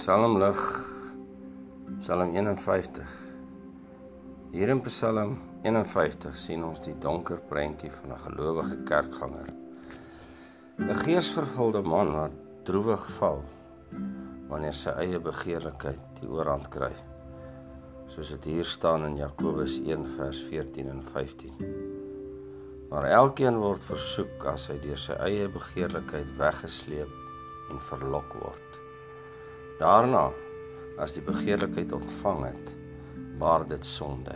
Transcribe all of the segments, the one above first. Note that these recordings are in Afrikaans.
Psalm lig Psalm 51. Hier in Psalm 51 sien ons die donker prentjie van 'n gelowige kerkganger. 'n Geesvervulde man wat droewig val wanneer sy eie begeerlikheid die oorhand kry. Soos dit hier staan in Jakobus 1 vers 14 en 15. Maar elkeen word versoek as hy deur sy eie begeerlikheid weggesleep en verlok word. Daarna, as die begeerlikheid ontvang het, baar dit sonde.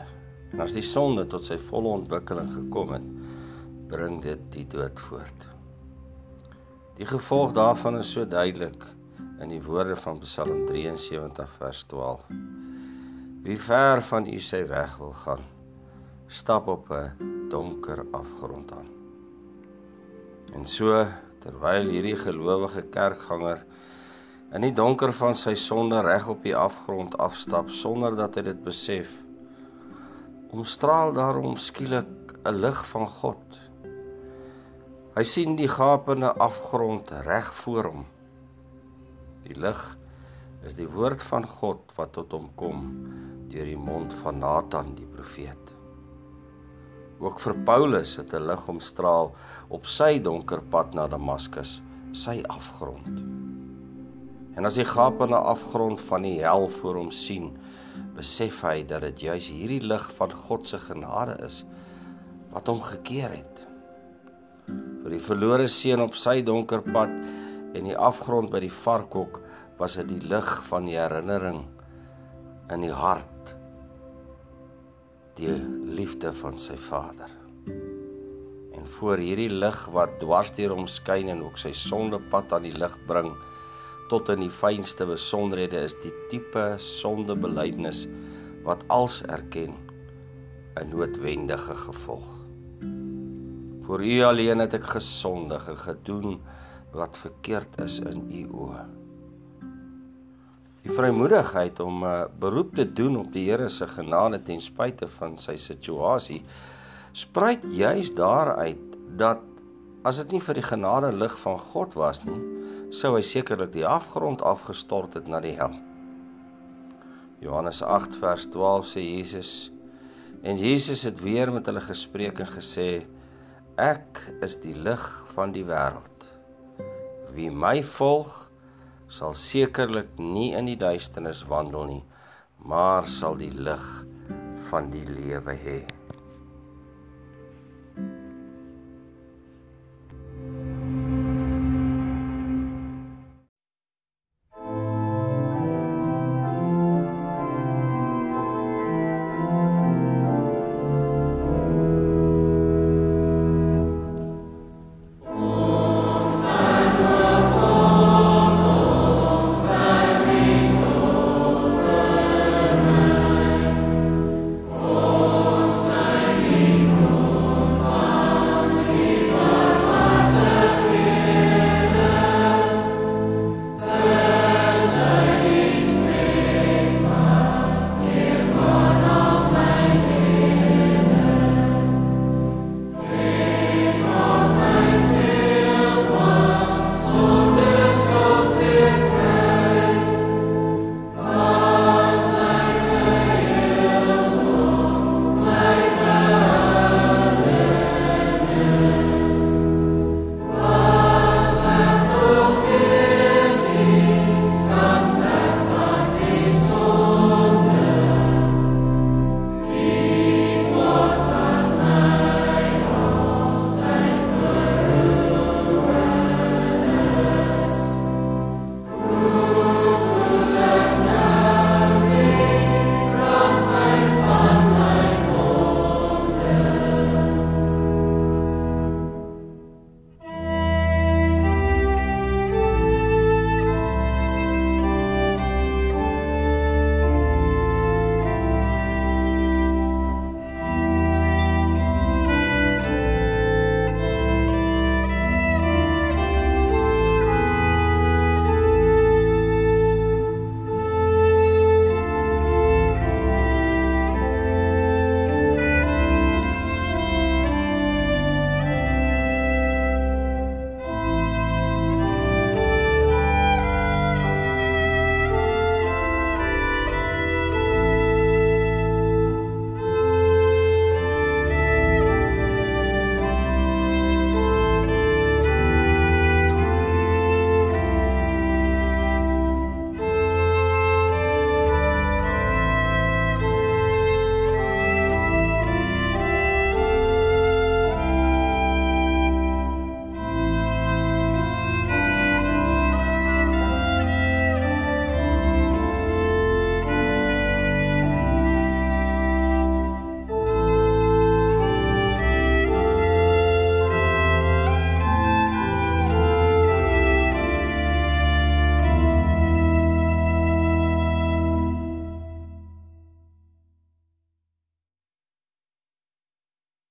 En as die sonde tot sy volle ontwikkeling gekom het, bring dit die dood voort. Die gevolg daarvan is so duidelik in die woorde van Psalm 73 vers 12. Wie ver van U sy weg wil gaan, stap op 'n donker afgrond aan. En so terwyl hierdie gelowige kerkganger in die donker van sy sonde reg op die afgrond afstap sonder dat hy dit besef. Omstraal daarom skielik 'n lig van God. Hy sien die gapende afgrond reg voor hom. Die lig is die woord van God wat tot hom kom deur die mond van Nathan die profeet. Ook vir Paulus het 'n lig omstraal op sy donker pad na Damaskus, sy afgrond. En as hy gapende afgrond van die hel voor hom sien, besef hy dat dit juis hierdie lig van God se genade is wat hom gekeer het. Vir die verlore seun op sy donker pad en die afgrond by die varkhok was dit die lig van die herinnering in die hart die liefde van sy vader. En voor hierdie lig wat dwars deur hom skyn en ook sy sondepad aan die lig bring, tot in die fynste besonderhede is die tipe sondebelydenis wat als erken 'n noodwendige gevolg. Vir u alleen het ek gesondig en gedoen wat verkeerd is in u oë. Die vrymoedigheid om 'n uh, beroep te doen op die Here se genade ten spyte van sy situasie spruit juis daaruit dat as dit nie vir die genade lig van God was nie, sou hy sekerlik die afgrond afgestort het na die hel. Johannes 8 vers 12 sê Jesus en Jesus het weer met hulle gespreek en gesê ek is die lig van die wêreld. Wie my volg sal sekerlik nie in die duisternis wandel nie, maar sal die lig van die lewe hê.